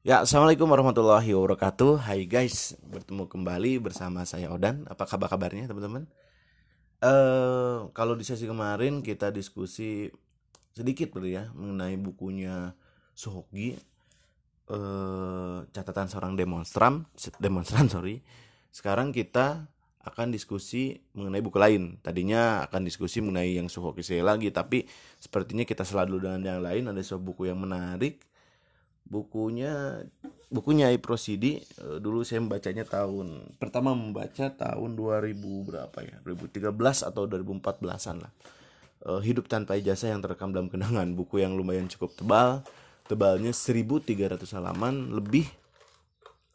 Ya, assalamualaikum warahmatullahi wabarakatuh. Hai guys, bertemu kembali bersama saya Odan. Apa kabar kabarnya teman-teman? Eh, kalau di sesi kemarin kita diskusi sedikit beli ya mengenai bukunya Sohoki. Eh, catatan seorang demonstran, demonstran sorry. Sekarang kita akan diskusi mengenai buku lain. Tadinya akan diskusi mengenai yang Sohoki saya lagi, tapi sepertinya kita selalu dengan yang lain. Ada sebuah buku yang menarik bukunya bukunya Iprosidi eh, dulu saya membacanya tahun pertama membaca tahun 2000 berapa ya? 2013 atau 2014an lah. Eh, hidup tanpa ijazah yang terekam dalam kenangan. Buku yang lumayan cukup tebal. Tebalnya 1300 halaman lebih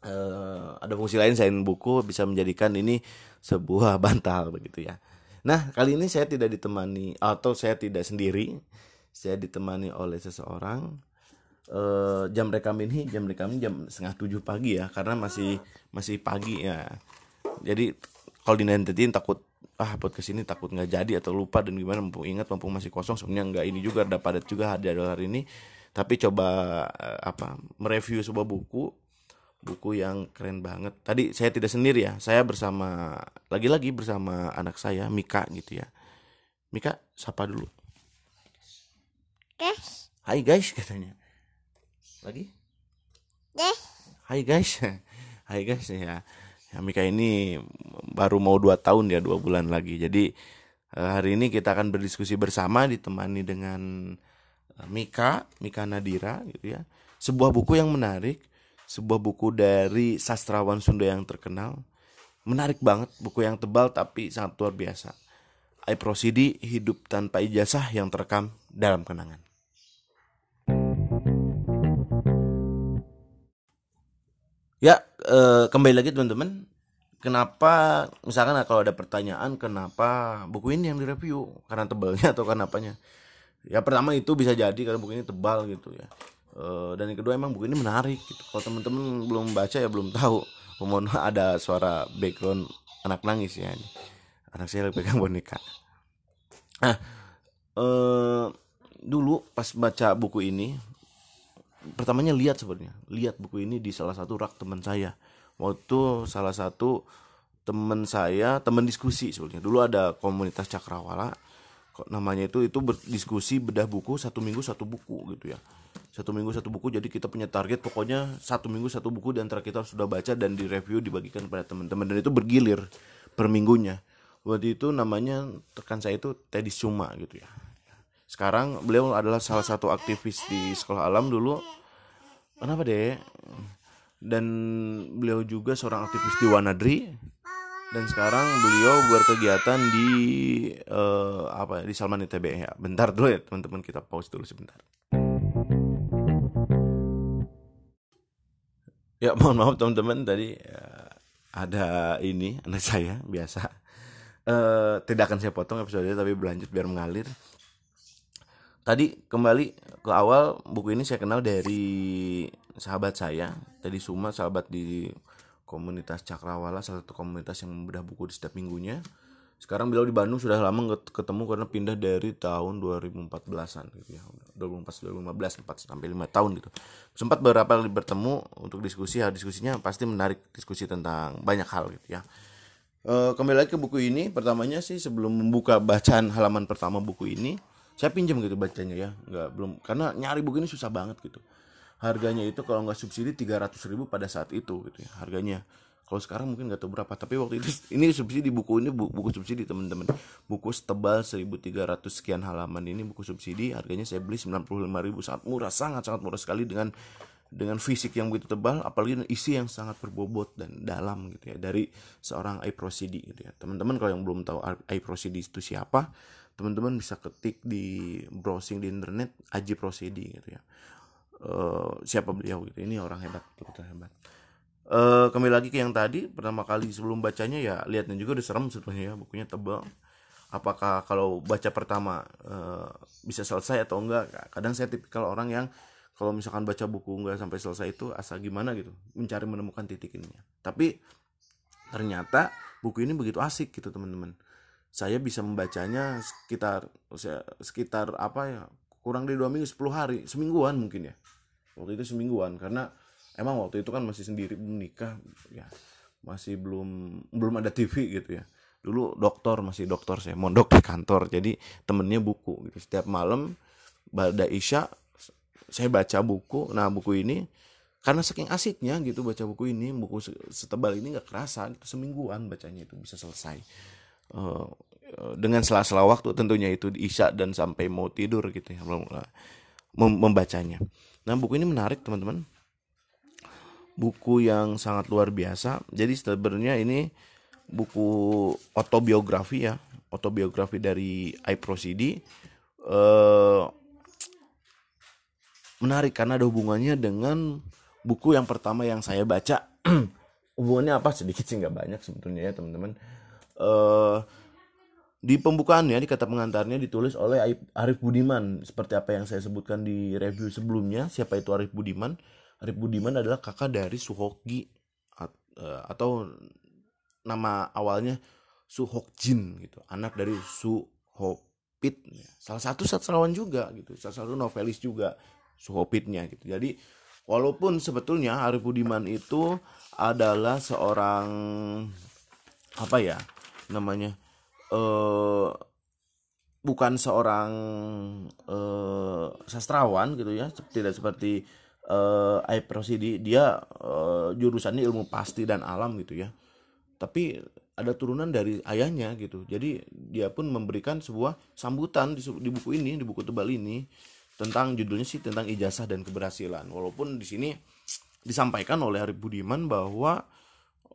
Eh, ada fungsi lain selain buku bisa menjadikan ini sebuah bantal begitu ya. Nah kali ini saya tidak ditemani atau saya tidak sendiri saya ditemani oleh seseorang eh, jam rekam ini jam rekam ini jam setengah tujuh pagi ya karena masih masih pagi ya. Jadi kalau dinantiin takut ah podcast ini takut nggak jadi atau lupa dan gimana mumpung ingat mumpung masih kosong sebenarnya nggak ini juga ada padat juga ada hari ini. Tapi coba eh, apa mereview sebuah buku buku yang keren banget. Tadi saya tidak sendiri ya saya bersama lagi-lagi bersama anak saya Mika gitu ya. Mika sapa dulu. Guys, Hai guys katanya lagi guys, Hai guys, hai guys ya. Ya Mika ini baru mau dua tahun ya dua bulan lagi. Jadi eh, hari ini kita akan berdiskusi bersama ditemani dengan eh, Mika, Mika Nadira gitu ya. Sebuah buku yang menarik, sebuah buku dari sastrawan Sunda yang terkenal. Menarik banget, buku yang tebal tapi sangat luar biasa. I Prosidi Hidup Tanpa Ijazah yang terekam dalam kenangan. Ya, eh, kembali lagi teman-teman. Kenapa misalkan kalau ada pertanyaan kenapa buku ini yang direview? Karena tebalnya atau karena apanya? Ya pertama itu bisa jadi karena buku ini tebal gitu ya. Eh, dan yang kedua emang buku ini menarik gitu. Kalau teman-teman belum baca ya belum tahu. Mohon maaf ada suara background anak nangis ya ini. Anak saya lagi pegang boneka. Nah, eh dulu pas baca buku ini pertamanya lihat sebenarnya. Lihat buku ini di salah satu rak teman saya. Waktu salah satu teman saya teman diskusi sebenarnya. Dulu ada komunitas cakrawala kok namanya itu itu berdiskusi bedah buku satu minggu satu buku gitu ya. Satu minggu satu buku jadi kita punya target pokoknya satu minggu satu buku dan antara kita sudah baca dan direview dibagikan pada teman-teman. Dan itu bergilir per minggunya. Waktu itu namanya rekan saya itu Teddy Suma gitu ya sekarang beliau adalah salah satu aktivis di sekolah alam dulu. Kenapa deh dan beliau juga seorang aktivis di Wanadri dan sekarang beliau berkegiatan di eh, apa ya, di Salman ITB ya. Bentar dulu ya teman-teman kita pause dulu sebentar. Ya mohon maaf teman-teman tadi eh, ada ini anak saya biasa. Eh, tidak akan saya potong episode tapi berlanjut biar mengalir tadi kembali ke awal buku ini saya kenal dari sahabat saya tadi Suma sahabat di komunitas Cakrawala salah satu komunitas yang membedah buku di setiap minggunya. Sekarang beliau di Bandung sudah lama ketemu karena pindah dari tahun 2014an gitu ya. 2014 2015 4 sampai 5 tahun gitu. Sempat beberapa kali bertemu untuk diskusi hal diskusinya pasti menarik diskusi tentang banyak hal gitu ya. Eh, kembali lagi ke buku ini pertamanya sih sebelum membuka bacaan halaman pertama buku ini saya pinjam gitu bacanya ya nggak belum. Karena nyari buku ini susah banget gitu. Harganya itu kalau nggak subsidi 300.000 ribu pada saat itu gitu ya harganya. Kalau sekarang mungkin nggak tahu berapa tapi waktu itu ini subsidi buku ini bu- buku subsidi teman-teman. Buku setebal 1300 sekian halaman ini buku subsidi harganya saya beli 95.000 sangat murah sangat sangat murah sekali dengan dengan fisik yang begitu tebal apalagi isi yang sangat berbobot dan dalam gitu ya dari seorang Iprosidi gitu ya. Teman-teman kalau yang belum tahu Iprosidi itu siapa teman-teman bisa ketik di browsing di internet Aji Prosidi gitu ya. Eh, siapa beliau gitu ini orang hebat betul hebat. Eh kembali lagi ke yang tadi pertama kali sebelum bacanya ya lihatnya juga udah serem sebetulnya ya bukunya tebal apakah kalau baca pertama eh, bisa selesai atau enggak? Kadang saya tipikal orang yang kalau misalkan baca buku nggak sampai selesai itu asa gimana gitu mencari menemukan titik ininya. Tapi ternyata buku ini begitu asik gitu teman-teman saya bisa membacanya sekitar sekitar apa ya kurang dari dua minggu 10 hari semingguan mungkin ya. Waktu itu semingguan karena emang waktu itu kan masih sendiri belum nikah ya masih belum belum ada TV gitu ya. Dulu dokter masih dokter saya mondok di kantor jadi temennya buku gitu. Setiap malam pada isya saya baca buku. Nah buku ini karena saking asiknya gitu baca buku ini buku setebal ini nggak kerasa itu semingguan bacanya itu bisa selesai uh, dengan sela-sela waktu tentunya itu isya dan sampai mau tidur gitu ya membacanya. Nah buku ini menarik teman-teman. Buku yang sangat luar biasa. Jadi sebenarnya ini buku autobiografi ya autobiografi dari iProcd uh, menarik karena ada hubungannya dengan buku yang pertama yang saya baca. Hubungannya apa? Sedikit sih nggak banyak sebetulnya ya teman-teman uh, di pembukaannya di kata pengantarnya ditulis oleh Arif Budiman. Seperti apa yang saya sebutkan di review sebelumnya siapa itu Arif Budiman? Arif Budiman adalah kakak dari Suhoki eh, atau nama awalnya Suhokjin gitu. Anak dari Suhopit. Salah satu sastrawan juga gitu salah satu novelis juga Suhopitnya gitu. Jadi walaupun sebetulnya Arif Budiman itu adalah seorang apa ya namanya eh bukan seorang eh, sastrawan gitu ya tidak seperti eh Prosidi dia eh, jurusannya ilmu pasti dan alam gitu ya. Tapi ada turunan dari ayahnya gitu. Jadi dia pun memberikan sebuah sambutan di, di buku ini di buku tebal ini tentang judulnya sih tentang ijazah dan keberhasilan. Walaupun di sini disampaikan oleh Arif Budiman bahwa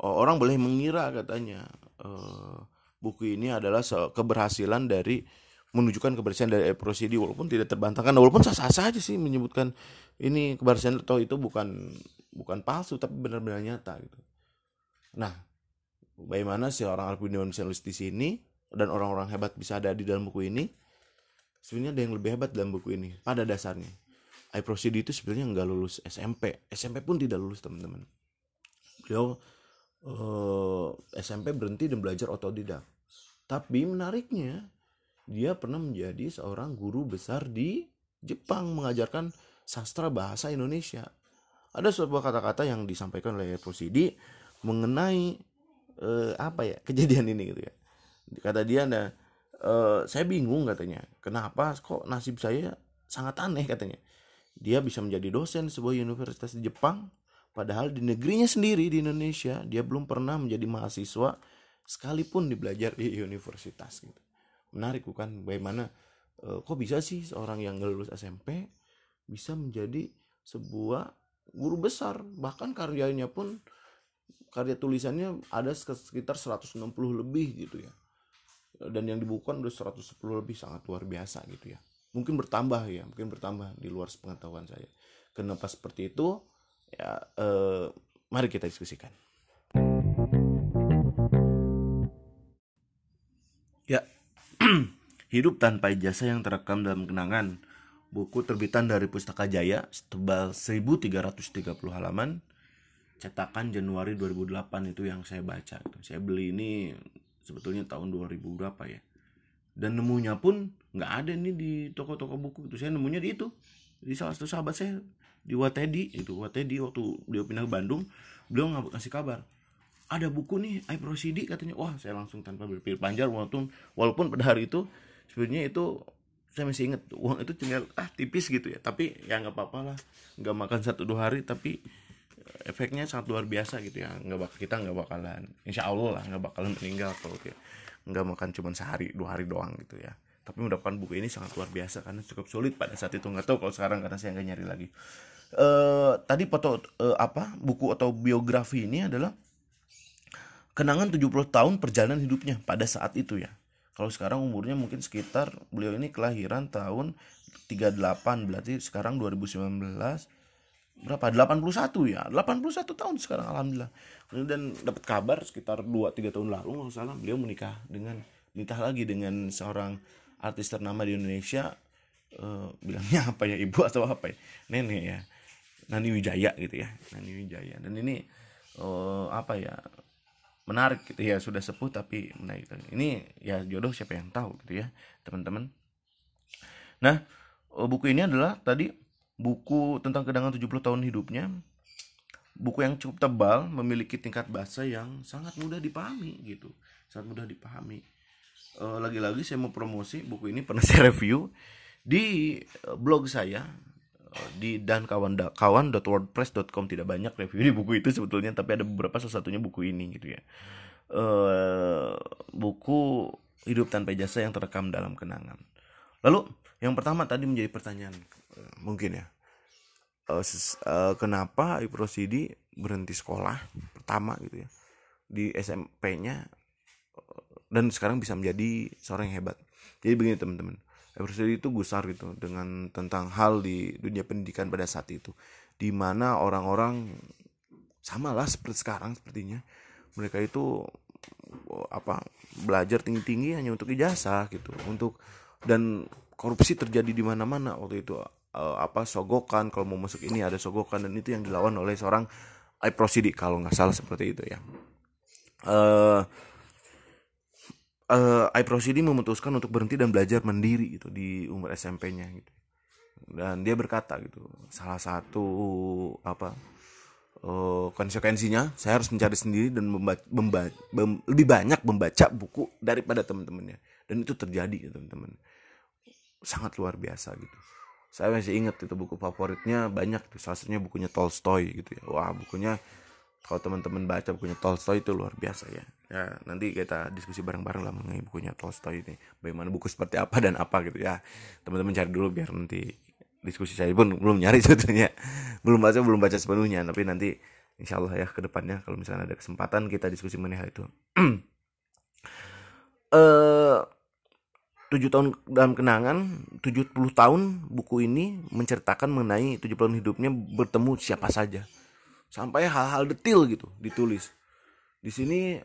uh, orang boleh mengira katanya uh, buku ini adalah keberhasilan dari menunjukkan keberhasilan dari Eprosidi walaupun tidak terbantahkan walaupun sah-sah saja sih menyebutkan ini keberhasilan atau itu bukan bukan palsu tapi benar-benar nyata gitu. Nah, bagaimana sih orang Budiman bisa nulis di sini dan orang-orang hebat bisa ada di dalam buku ini? sebenarnya ada yang lebih hebat dalam buku ini pada dasarnya I itu sebenarnya nggak lulus SMP SMP pun tidak lulus teman-teman beliau uh, eh, SMP berhenti dan belajar otodidak. Tapi menariknya dia pernah menjadi seorang guru besar di Jepang mengajarkan sastra bahasa Indonesia. Ada sebuah kata-kata yang disampaikan oleh Prosidi mengenai uh, apa ya kejadian ini gitu ya. Kata dia ada uh, saya bingung katanya. Kenapa kok nasib saya sangat aneh katanya. Dia bisa menjadi dosen sebuah universitas di Jepang padahal di negerinya sendiri di Indonesia dia belum pernah menjadi mahasiswa sekalipun di belajar di universitas gitu. Menarik bukan? Bagaimana uh, kok bisa sih seorang yang lulus SMP bisa menjadi sebuah guru besar? Bahkan karyanya pun karya tulisannya ada sekitar 160 lebih gitu ya. Dan yang dibukukan udah 110 lebih sangat luar biasa gitu ya. Mungkin bertambah ya mungkin bertambah di luar pengetahuan saya. Kenapa seperti itu ya eh, mari kita diskusikan. Ya hidup tanpa ijazah yang terekam dalam kenangan. Buku terbitan dari Pustaka Jaya setebal 1330 halaman cetakan Januari 2008 itu yang saya baca. Saya beli ini sebetulnya tahun 2000 berapa ya. Dan nemunya pun nggak ada nih di toko-toko buku itu. Saya nemunya di itu di salah satu sahabat saya di Watedi itu Watedi waktu dia pindah ke Bandung beliau nggak ngasih kabar. Ada buku nih I Prosidi katanya. Wah saya langsung tanpa berpikir panjang walaupun walaupun pada hari itu sebenarnya itu saya masih inget uang itu tinggal ah tipis gitu ya. Tapi ya nggak apa-apa lah. Nggak makan satu dua hari tapi efeknya sangat luar biasa gitu ya. Nggak bakal kita nggak bakalan insya Allah lah nggak bakalan meninggal kalau kayak nggak makan cuma sehari dua hari doang gitu ya. Tapi mendapatkan buku ini sangat luar biasa karena cukup sulit pada saat itu. Nggak tahu kalau sekarang karena saya nggak nyari lagi uh, tadi foto uh, apa buku atau biografi ini adalah kenangan 70 tahun perjalanan hidupnya pada saat itu ya. Kalau sekarang umurnya mungkin sekitar beliau ini kelahiran tahun 38 berarti sekarang 2019 berapa? 81 ya? 81 tahun sekarang alhamdulillah. Dan dapat kabar sekitar 2 3 tahun lalu nggak salah beliau menikah dengan nikah lagi dengan seorang artis ternama di Indonesia. Uh, bilangnya apa ya ibu atau apa ya? Nenek ya Nani Wijaya gitu ya Nani Wijaya dan ini uh, apa ya menarik gitu ya sudah sepuh tapi menarik. Ini ya jodoh siapa yang tahu gitu ya teman-teman. Nah buku ini adalah tadi buku tentang kenangan 70 tahun hidupnya. Buku yang cukup tebal memiliki tingkat bahasa yang sangat mudah dipahami gitu sangat mudah dipahami. Uh, lagi-lagi saya mau promosi buku ini pernah saya review di blog saya di dan kawan kawan.wordpress.com tidak banyak review di buku itu sebetulnya tapi ada beberapa salah satunya buku ini gitu ya. Uh, buku hidup tanpa jasa yang terekam dalam kenangan. Lalu yang pertama tadi menjadi pertanyaan uh, mungkin ya. Uh, uh, kenapa Iprosidi berhenti sekolah pertama gitu ya di SMP-nya dan sekarang bisa menjadi seorang yang hebat? Jadi begini teman-teman Eversedi itu gusar gitu dengan tentang hal di dunia pendidikan pada saat itu. Di mana orang-orang sama lah seperti sekarang sepertinya. Mereka itu apa belajar tinggi-tinggi hanya untuk ijazah gitu untuk dan korupsi terjadi di mana-mana waktu itu. Uh, apa sogokan kalau mau masuk ini ada sogokan dan itu yang dilawan oleh seorang Iprosidi kalau nggak salah seperti itu ya. Uh, uh, Iprosidi memutuskan untuk berhenti dan belajar mandiri gitu di umur SMP-nya gitu. Dan dia berkata gitu, salah satu apa uh, konsekuensinya saya harus mencari sendiri dan membaca, membaca, mem, lebih banyak membaca buku daripada teman-temannya. Dan itu terjadi gitu, teman-teman. Sangat luar biasa gitu. Saya masih ingat itu buku favoritnya banyak tuh, salah satunya bukunya Tolstoy gitu ya. Wah, bukunya kalau teman-teman baca bukunya Tolstoy itu luar biasa ya ya nanti kita diskusi bareng-bareng lah mengenai bukunya Tolstoy ini. Bagaimana buku seperti apa dan apa gitu ya. Teman-teman cari dulu biar nanti diskusi saya pun belum nyari sebetulnya. Belum baca belum baca sepenuhnya. Tapi nanti insya Allah ya ke depannya kalau misalnya ada kesempatan kita diskusi mengenai hal itu. Eh tujuh tahun dalam kenangan 70 tahun buku ini menceritakan mengenai tujuh tahun hidupnya bertemu siapa saja. Sampai hal-hal detail gitu ditulis. Di sini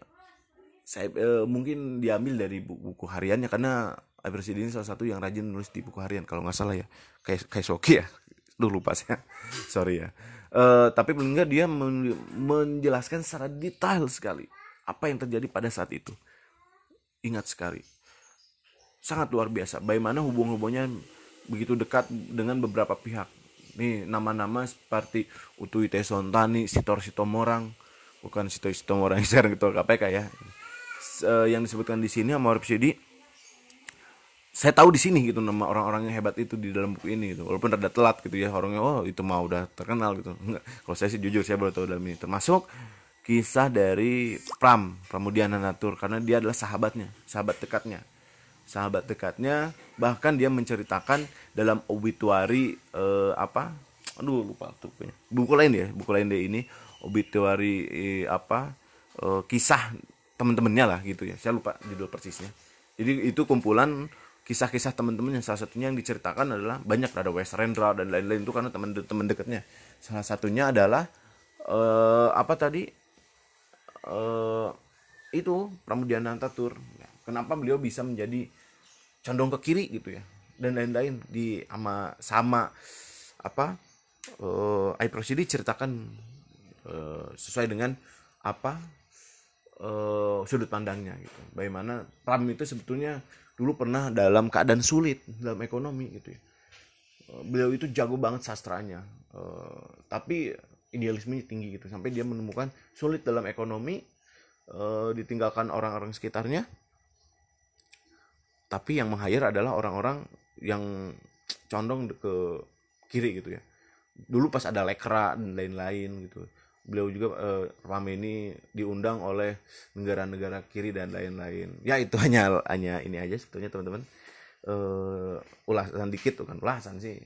saya e, mungkin diambil dari buku, buku hariannya karena Iversi ini salah satu yang rajin nulis di buku harian kalau nggak salah ya. Kayak kayak Soki ya. Duh lupa saya. Sorry ya. E, tapi paling nggak dia men menjelaskan secara detail sekali apa yang terjadi pada saat itu. Ingat sekali. Sangat luar biasa. Bagaimana hubung-hubungnya begitu dekat dengan beberapa pihak. Nih nama-nama seperti Utu Ite Sontani, Sitor Sitomorang, bukan Sitor Sitomorang yang sekarang ketua KPK ya. E, yang disebutkan di sini sama Sidi saya tahu di sini gitu nama orang-orang yang hebat itu di dalam buku ini gitu. Walaupun rada telat gitu ya orangnya oh itu mau udah terkenal gitu. Enggak. Kalau saya sih jujur saya baru tahu dalam ini termasuk kisah dari Pram Pramudiana Natur karena dia adalah sahabatnya, sahabat dekatnya sahabat dekatnya bahkan dia menceritakan dalam obituari eh, apa aduh lupa tuh buku lain ya buku lain deh ini obituari eh, apa eh, kisah teman-temannya lah gitu ya. Saya lupa judul persisnya. Jadi itu kumpulan kisah-kisah teman-temannya salah satunya yang diceritakan adalah banyak ada West Rendra dan lain-lain itu karena teman-teman dekatnya salah satunya adalah eh, apa tadi? Eh, itu Pramudiana Tatur kenapa beliau bisa menjadi condong ke kiri gitu ya? Dan lain-lain di sama sama apa uh, eh, Iprosidi ceritakan uh, sesuai dengan apa uh, sudut pandangnya gitu. Bagaimana Pram itu sebetulnya dulu pernah dalam keadaan sulit dalam ekonomi gitu ya. Beliau itu jago banget sastranya. Uh, tapi idealismenya tinggi gitu. Sampai dia menemukan sulit dalam ekonomi uh, ditinggalkan orang-orang sekitarnya. Tapi yang meng-hire adalah orang-orang yang condong ke kiri gitu ya. Dulu pas ada lekra dan lain-lain gitu beliau juga eh, rame ini diundang oleh negara-negara kiri dan lain-lain. Ya itu hanya hanya ini aja sebetulnya teman-teman. Eh, ulasan dikit kan ulasan sih.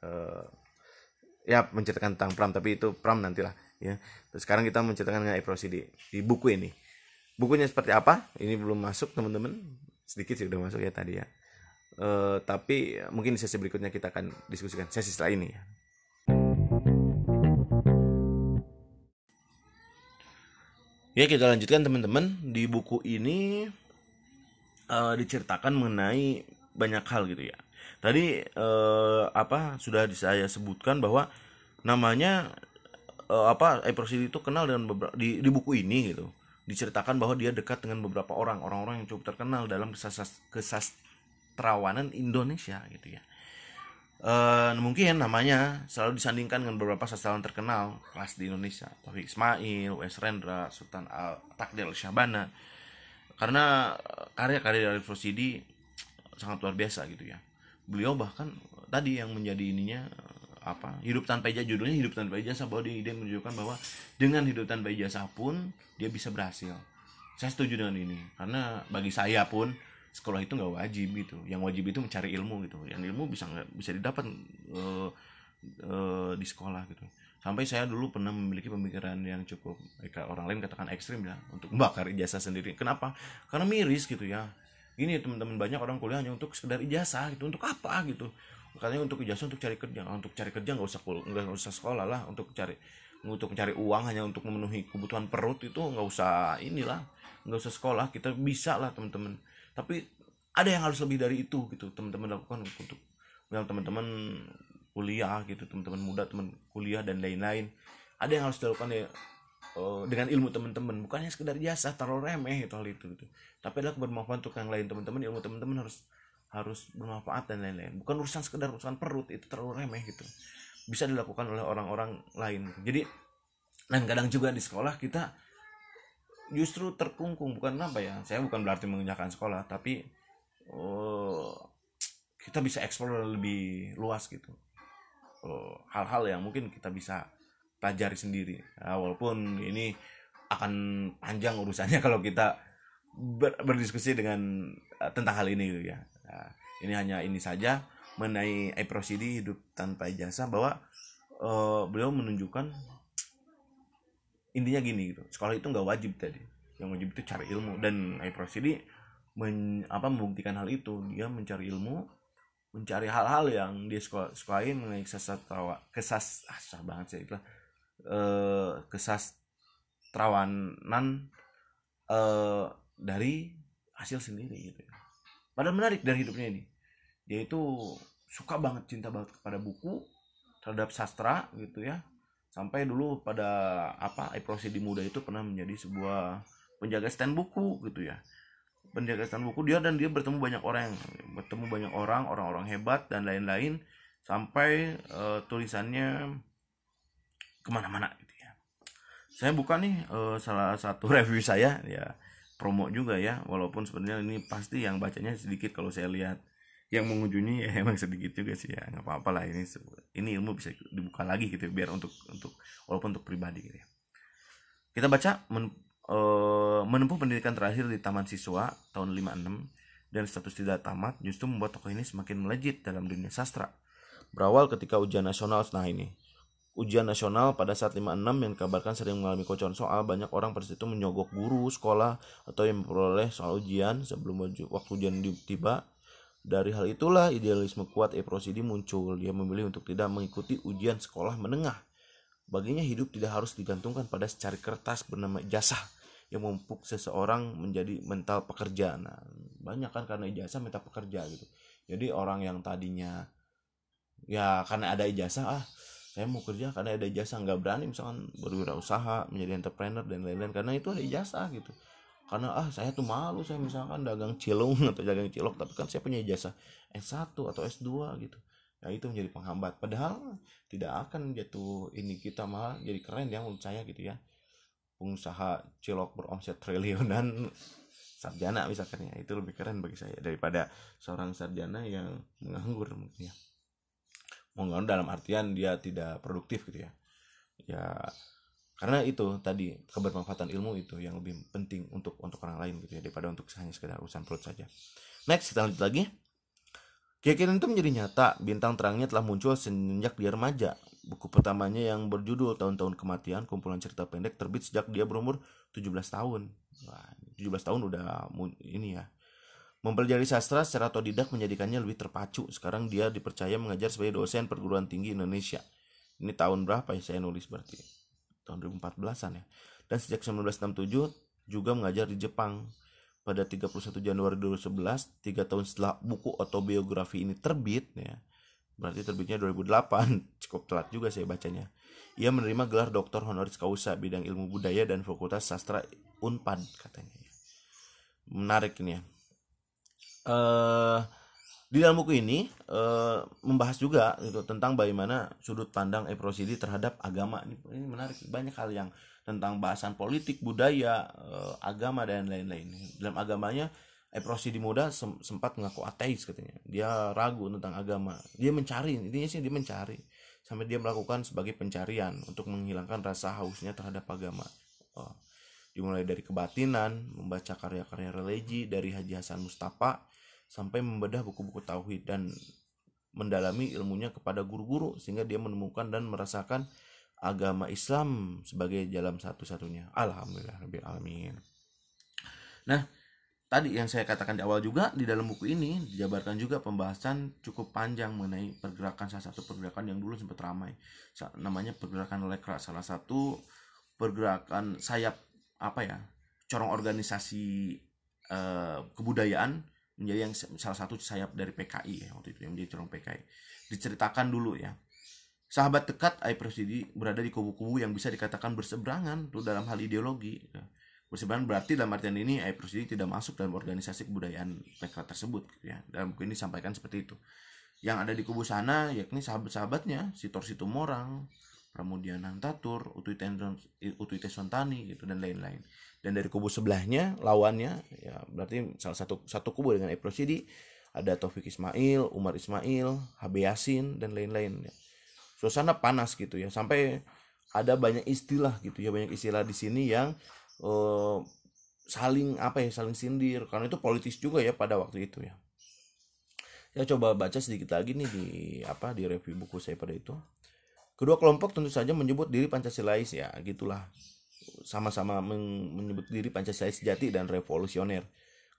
Eh, ya menceritakan tentang Pram tapi itu Pram nantilah ya. Terus sekarang kita menceritakan mengenai prosidi di buku ini. Bukunya seperti apa? Ini belum masuk teman-teman. Sedikit sih udah masuk ya tadi ya. Uh, tapi mungkin sesi berikutnya kita akan diskusikan sesi setelah ini ya ya kita lanjutkan teman-teman. Di buku ini uh, diceritakan mengenai banyak hal gitu ya. Tadi uh, apa sudah saya sebutkan bahwa namanya uh, apa Eprosidi itu kenal dengan beberapa di, di buku ini gitu. Diceritakan bahwa dia dekat dengan beberapa orang orang-orang yang cukup terkenal dalam kesastrawanan Indonesia gitu ya uh, mungkin namanya selalu disandingkan dengan beberapa sastrawan terkenal kelas di Indonesia. Taufik Ismail, Wes Rendra, Sultan Al Takdir Syahbana karena karya-karya dari Rosidi sangat luar biasa gitu ya. Beliau bahkan tadi yang menjadi ininya apa hidup tanpa ijazah. Judulnya hidup tanpa ijazah. Bahwa dia, dia menunjukkan bahwa dengan hidup tanpa ijazah pun dia bisa berhasil. Saya setuju dengan ini. Karena bagi saya pun sekolah itu nggak wajib gitu. Yang wajib itu mencari ilmu gitu. Yang ilmu bisa nggak bisa didapat uh, uh, di sekolah gitu. Sampai saya dulu pernah memiliki pemikiran yang cukup kayak orang lain katakan ekstrim ya untuk membakar ijazah sendiri. Kenapa? Karena miris gitu ya. Ini teman-teman banyak orang kuliah hanya untuk sekedar ijazah gitu. Untuk apa gitu? Katanya untuk ijazah untuk cari kerja. Untuk cari kerja nggak usah nggak usah sekolah lah. Untuk cari untuk mencari uang hanya untuk memenuhi kebutuhan perut itu nggak usah inilah. Nggak usah sekolah. Kita bisa lah teman-teman tapi ada yang harus lebih dari itu gitu. Teman-teman lakukan untuk yang teman-teman kuliah gitu teman-teman muda teman kuliah dan lain-lain. Ada yang harus dilakukan ya uh, dengan ilmu teman-teman. Bukannya sekedar jasa terlalu remeh itu hal itu gitu. Tapi adalah bermanfaat untuk yang lain teman-teman. Ilmu teman-teman harus harus bermanfaat dan lain-lain. Bukan urusan sekedar urusan perut itu terlalu remeh gitu. Bisa dilakukan oleh orang-orang lain. Jadi dan kadang juga di sekolah kita justru terkungkung. Bukan apa ya saya bukan berarti mengenyahkan sekolah tapi oh, kita bisa eksplor lebih luas gitu. Oh, hal-hal yang mungkin kita bisa pelajari sendiri. Ya, walaupun ini akan panjang urusannya kalau kita ber, berdiskusi dengan uh, tentang hal ini gitu ya. Nah, ini hanya ini saja mengenai Eprosidi hidup tanpa ijazah bahwa uh, beliau menunjukkan intinya gini gitu sekolah itu nggak wajib tadi. Yang wajib itu cari ilmu. Dan Eprosidi men, apa membuktikan hal itu. Dia mencari ilmu mencari hal-hal yang dia suka sukain mengenai kesastrawa kesas ah, banget sih itu uh, kesastrawanan uh, dari hasil sendiri gitu ya. Padahal menarik dari hidupnya ini. Dia itu suka banget cinta banget kepada buku terhadap sastra gitu ya sampai dulu pada apa Eprosi di muda itu pernah menjadi sebuah penjaga stand buku gitu ya. Penjaga stand buku dia dan dia bertemu banyak orang bertemu banyak orang orang-orang hebat dan lain-lain sampai uh, tulisannya ke mana-mana gitu ya. Saya buka nih uh, salah satu review saya ya promo juga ya walaupun sebenarnya ini pasti yang bacanya sedikit kalau saya lihat yang mengunjungi ya emang sedikit juga sih ya. Nggak apa-apa lah ini ini ilmu bisa dibuka lagi gitu biar untuk untuk walaupun untuk pribadi gitu ya. Kita baca men, e, menempuh pendidikan terakhir di taman siswa tahun 56 dan status tidak tamat justru membuat tokoh ini semakin melejit dalam dunia sastra. Berawal ketika ujian nasional nah ini ujian nasional pada saat 56 yang dikabarkan sering mengalami kocoran soal banyak orang pada itu menyogok guru sekolah atau yang memperoleh soal ujian sebelum waktu ujian tiba dari hal itulah idealisme kuat Eprosidi muncul. Dia memilih untuk tidak mengikuti ujian sekolah menengah. Baginya hidup tidak harus digantungkan pada secari kertas bernama ijazah yang memupuk seseorang menjadi mental pekerja. Nah banyak kan karena ijazah minta pekerja gitu. Jadi orang yang tadinya ya karena ada ijazah ah saya mau kerja karena ada ijazah. Nggak berani misalkan berwirausaha menjadi entrepreneur dan lain-lain. Karena itu ada ijazah gitu karena ah saya tuh malu saya misalkan dagang cilung atau dagang cilok tapi kan saya punya ijazah S1 atau S2 gitu. Ya itu menjadi penghambat. Padahal tidak akan jatuh ini kita malah jadi keren ya menurut saya gitu ya. Pengusaha cilok beromset triliunan sarjana misalkan ya itu lebih keren bagi saya daripada seorang sarjana yang menganggur mungkin ya. Mengganggu dalam artian dia tidak produktif gitu ya. Ya karena itu tadi kebermanfaatan ilmu itu yang lebih penting untuk untuk orang lain gitu ya daripada untuk hanya sekedar urusan perut saja next kita lanjut lagi keyakinan itu menjadi nyata bintang terangnya telah muncul sejak dia remaja buku pertamanya yang berjudul tahun-tahun kematian kumpulan cerita pendek terbit sejak dia berumur 17 tahun Wah, 17 tahun udah ini ya Mempelajari sastra secara otodidak menjadikannya lebih terpacu. Sekarang dia dipercaya mengajar sebagai dosen perguruan tinggi Indonesia. Ini tahun berapa ya saya nulis berarti? Tahun 2014-an ya. Dan sejak 1967 juga mengajar di Jepang. Pada 31 Januari 2011, tiga tahun setelah buku autobiografi ini terbit ya. Berarti terbitnya 2008, cukup telat juga saya bacanya. Ia menerima gelar doktor honoris causa bidang ilmu budaya dan Fakultas Sastra Unpad katanya. Menarik ini ya uh, di dalam buku ini e, membahas juga gitu tentang bagaimana sudut pandang Eprosidi terhadap agama. Ini, ini menarik. Banyak hal yang tentang bahasan politik budaya e, agama dan lain-lain. Dalam agamanya Eprosidi muda sem sempat mengaku ateis katanya. Dia ragu tentang agama. Dia mencari. Intinya sih dia mencari. Sampai dia melakukan sebagai pencarian untuk menghilangkan rasa hausnya terhadap agama. Oh, dimulai dari kebatinan membaca karya-karya religi dari Haji Hasan Mustafa sampai membedah buku-buku tauhid dan mendalami ilmunya kepada guru-guru sehingga dia menemukan dan merasakan agama Islam sebagai jalan satu-satunya. Alhamdulillah alamin. Nah, tadi yang saya katakan di awal juga di dalam buku ini dijabarkan juga pembahasan cukup panjang mengenai pergerakan salah satu pergerakan yang dulu sempat ramai namanya pergerakan lekra salah satu pergerakan sayap apa ya corong organisasi eh, kebudayaan menjadi yang salah satu sayap dari PKI ya waktu itu yang menjadi corong PKI diceritakan dulu ya. Sahabat dekat Aib Presidi berada di kubu-kubu yang bisa dikatakan berseberangan tuh dalam hal ideologi ya. berseberangan berarti dalam artian ini Aib Presidi tidak masuk dalam organisasi kebudayaan PKI tersebut ya. Dalam buku ini disampaikan seperti itu. Yang ada di kubu sana yakni sahabat-sahabatnya Sitor Situmorang Pramudia Nantatur Utui Tesontani gitu dan lain-lain dan dari kubu sebelahnya lawannya ya berarti salah satu satu kubu dengan Eprosidi ada Taufik Ismail, Umar Ismail, Habe Yasin dan lain-lain ya. Suasana panas gitu ya sampai ada banyak istilah gitu ya banyak istilah di sini yang uh, saling apa ya saling sindir karena itu politis juga ya pada waktu itu ya. Ya coba baca sedikit lagi nih di apa di review buku saya pada itu. Kedua kelompok tentu saja menyebut diri Pancasilais ya, gitulah sama-sama menyebut diri Pancasila sejati dan revolusioner.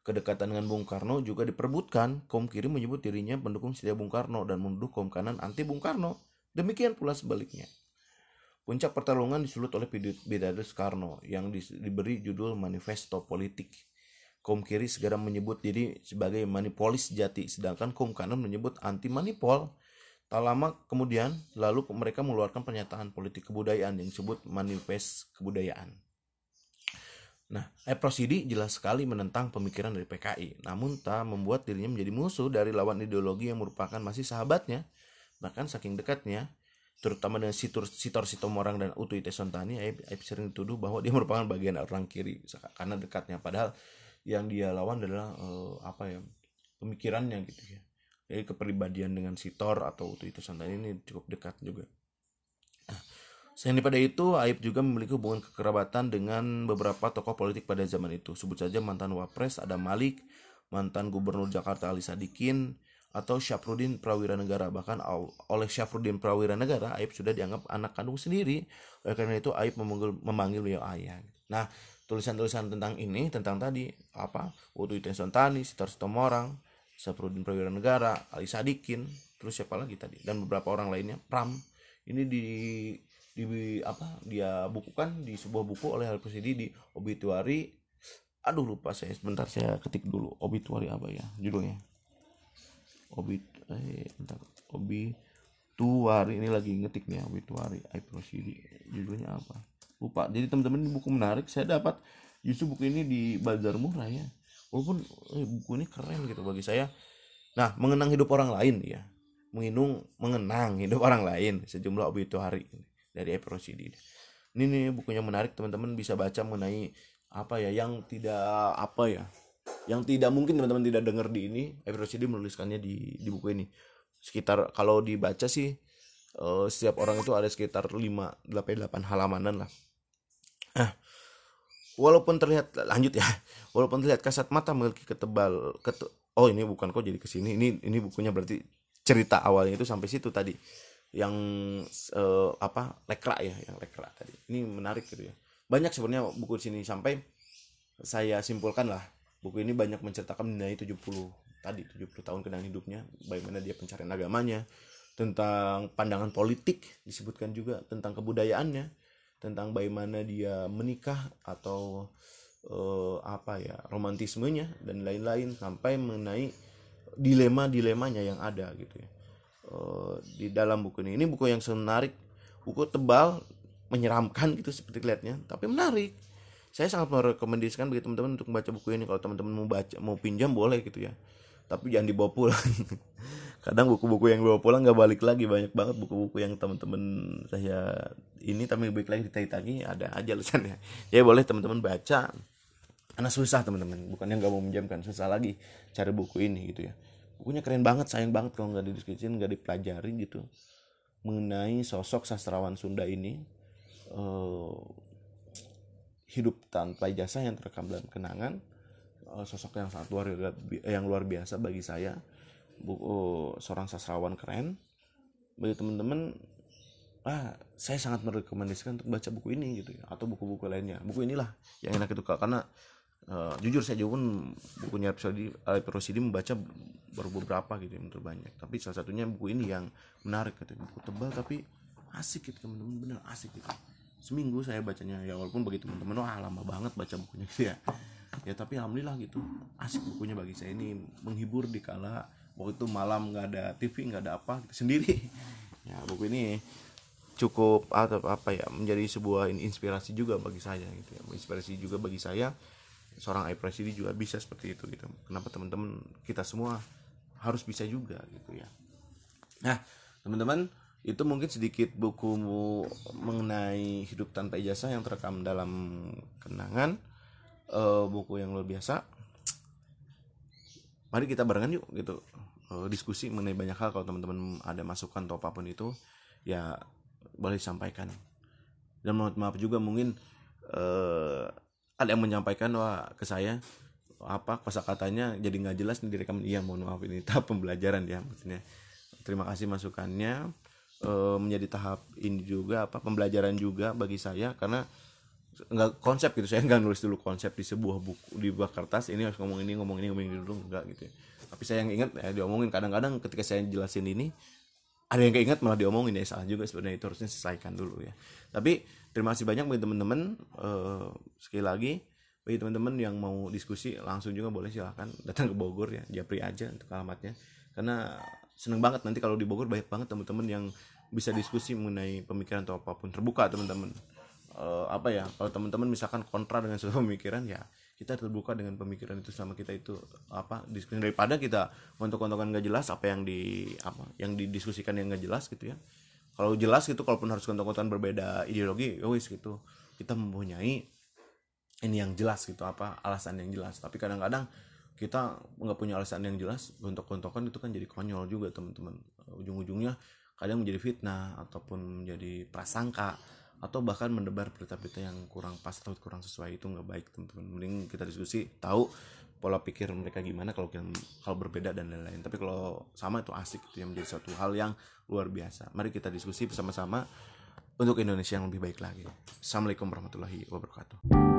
Kedekatan dengan Bung Karno juga diperbutkan. Kaum kiri menyebut dirinya pendukung setia Bung Karno dan menuduh kaum kanan anti Bung Karno. Demikian pula sebaliknya. Puncak pertarungan disulut oleh Bidade Soekarno yang diberi judul Manifesto Politik. Kaum kiri segera menyebut diri sebagai manipolis sejati, sedangkan kaum kanan menyebut anti manipol Tak lama kemudian, lalu mereka mengeluarkan pernyataan politik kebudayaan yang disebut Manifest Kebudayaan. Nah, Eprosidi jelas sekali menentang pemikiran dari PKI, namun tak membuat dirinya menjadi musuh dari lawan ideologi yang merupakan masih sahabatnya. Bahkan saking dekatnya, terutama dengan Sitor, Sitor Sitomorang dan Utu Itesontani, Aib, Aib sering dituduh bahwa dia merupakan bagian orang kiri karena dekatnya. Padahal yang dia lawan adalah uh, apa ya pemikirannya gitu ya jadi kepribadian dengan si Thor atau itu Santani ini cukup dekat juga nah, Selain daripada itu, Aib juga memiliki hubungan kekerabatan dengan beberapa tokoh politik pada zaman itu. Sebut saja mantan Wapres ada Malik, mantan Gubernur Jakarta Ali Sadikin, atau Syafruddin Prawira Negara. Bahkan oleh Syafruddin Prawira Negara, Aib sudah dianggap anak kandung sendiri. Oleh karena itu, Aib memanggil, memanggil beliau ayah. Nah, tulisan-tulisan tentang ini, tentang tadi, apa, Utu Itensontani, Sitar Sitomorang, Safrudin Prawira Negara, Ali Sadikin, terus siapa lagi tadi? Dan beberapa orang lainnya, Pram. Ini di di apa dia bukukan di sebuah buku oleh Al Presidi di obituari aduh lupa saya sebentar saya ketik dulu. Obituari apa ya judulnya? Obit eh bentar. Obituari ini lagi ngetik nih obituari Al Presidi judulnya apa? Lupa. Jadi teman-teman buku menarik. Saya dapat justru buku ini di bazar murah ya walaupun eh, buku ini keren gitu bagi saya. Nah mengenang hidup orang lain ya menginung mengenang hidup orang lain sejumlah obituari dari Eprosidi ini nih bukunya menarik teman-teman bisa baca mengenai apa ya yang tidak apa ya yang tidak mungkin teman-teman tidak dengar di ini. Eprosidi menuliskannya di di buku ini. Sekitar kalau dibaca sih uh, setiap orang itu ada sekitar 5 8 8 halamanan lah walaupun terlihat lanjut ya. Walaupun terlihat kasat mata memiliki ketebal ketu, oh ini bukan kok jadi ke sini ini ini bukunya berarti cerita awalnya itu sampai situ tadi. Yang uh, apa lekra ya yang lekra tadi. Ini menarik gitu ya. Banyak sebenarnya buku di sini sampai saya simpulkan lah buku ini banyak menceritakan mengenai 70 tadi 70 tahun kenangan hidupnya bagaimana dia pencarian agamanya tentang pandangan politik disebutkan juga tentang kebudayaannya tentang bagaimana dia menikah atau uh, apa ya romantismenya dan lain-lain sampai mengenai dilema-dilemanya yang ada gitu ya. Uh, di dalam buku ini. Ini buku yang menarik. Buku tebal menyeramkan gitu seperti kelihatannya tapi menarik. Saya sangat merekomendasikan bagi teman-teman untuk membaca buku ini. Kalau teman-teman mau baca mau pinjam boleh gitu ya. Tapi jangan dibawa pulang kadang buku-buku yang dibawa pulang nggak balik lagi banyak banget buku-buku yang teman-teman saya ini tapi balik lagi ditagi ada aja alasannya. Ya boleh teman-teman baca karena susah teman-teman bukan yang nggak mau menjamkan susah lagi cari buku ini gitu ya. Bukunya keren banget sayang banget kalau nggak didiskusin nggak dipelajari gitu. Mengenai sosok sastrawan Sunda ini uh, hidup tanpa jasa yang terekam dalam kenangan uh, sosok yang sangat luar yang luar biasa bagi saya buku seorang sastrawan keren. Bagi teman-teman ah saya sangat merekomendasikan untuk baca buku ini gitu ya atau buku-buku lainnya. Buku inilah yang enak itu karena uh, jujur saya juga pun bukunya Alip Rosidi membaca baru beberapa gitu ya menurut banyak tapi salah satunya buku ini yang menarik gitu buku tebal tapi asik gitu teman-teman bener asik gitu. Seminggu saya bacanya ya walaupun bagi teman-teman wah lama banget baca bukunya gitu ya. Ya tapi alhamdulillah gitu asik bukunya bagi saya ini menghibur di kala waktu itu malam nggak ada TV nggak ada apa gitu, sendiri. Ya buku ini cukup atau apa ya menjadi sebuah inspirasi juga bagi saya gitu ya. Inspirasi juga bagi saya seorang ayah presiden juga bisa seperti itu gitu. Kenapa teman-teman kita semua harus bisa juga gitu ya. Nah teman-teman itu mungkin sedikit buku mengenai hidup tanpa ijazah yang terekam dalam kenangan. Uh, buku yang luar biasa mari kita barengan yuk gitu. Uh, diskusi mengenai banyak hal. Kalau teman-teman ada masukan atau apa pun itu ya boleh disampaikan. Dan mohon maaf juga mungkin uh, ada yang menyampaikan wah ke saya apa kosa katanya jadi nggak jelas nih direkam. Iya mohon maaf ini tahap pembelajaran ya maksudnya. Terima kasih masukannya. Uh, menjadi tahap ini juga apa pembelajaran juga bagi saya karena nggak konsep gitu saya nggak nulis dulu konsep di sebuah buku di buah kertas ini harus ngomong ini ngomong ini ngomong ini dulu nggak gitu ya. tapi saya yang ingat ya diomongin. Kadang-kadang ketika saya jelasin ini ada yang keinget malah diomongin ya salah juga sebenarnya itu harusnya selesaikan dulu ya. Tapi terima kasih banyak bagi teman-teman uh, sekali lagi bagi teman-teman yang mau diskusi langsung juga boleh silahkan datang ke Bogor ya Japri aja untuk alamatnya. Karena seneng banget nanti kalau di Bogor banyak banget teman-teman yang bisa diskusi mengenai pemikiran atau apa pun terbuka teman-teman uh, apa ya kalau teman-teman misalkan kontra dengan suatu pemikiran ya kita terbuka dengan pemikiran itu sama kita itu apa diskusi daripada kita untuk kontokan nggak jelas apa yang di apa yang didiskusikan yang nggak jelas gitu ya. Kalau jelas gitu kalaupun harus kontokan berbeda ideologi ya wis gitu. Kita mempunyai ini yang jelas gitu apa alasan yang jelas. Tapi kadang-kadang kita nggak punya alasan yang jelas untuk kontokan itu kan jadi konyol juga teman-teman. Ujung-ujungnya kadang menjadi fitnah ataupun menjadi prasangka atau bahkan mendebar berita-berita yang kurang pas atau kurang sesuai itu nggak baik teman-teman. Mending kita diskusi tahu pola pikir mereka gimana kalau kalau berbeda dan lain-lain. Tapi kalau sama itu asik. Itu yang menjadi satu hal yang luar biasa. Mari kita diskusi bersama-sama untuk Indonesia yang lebih baik lagi. Assalamualaikum warahmatullahi wabarakatuh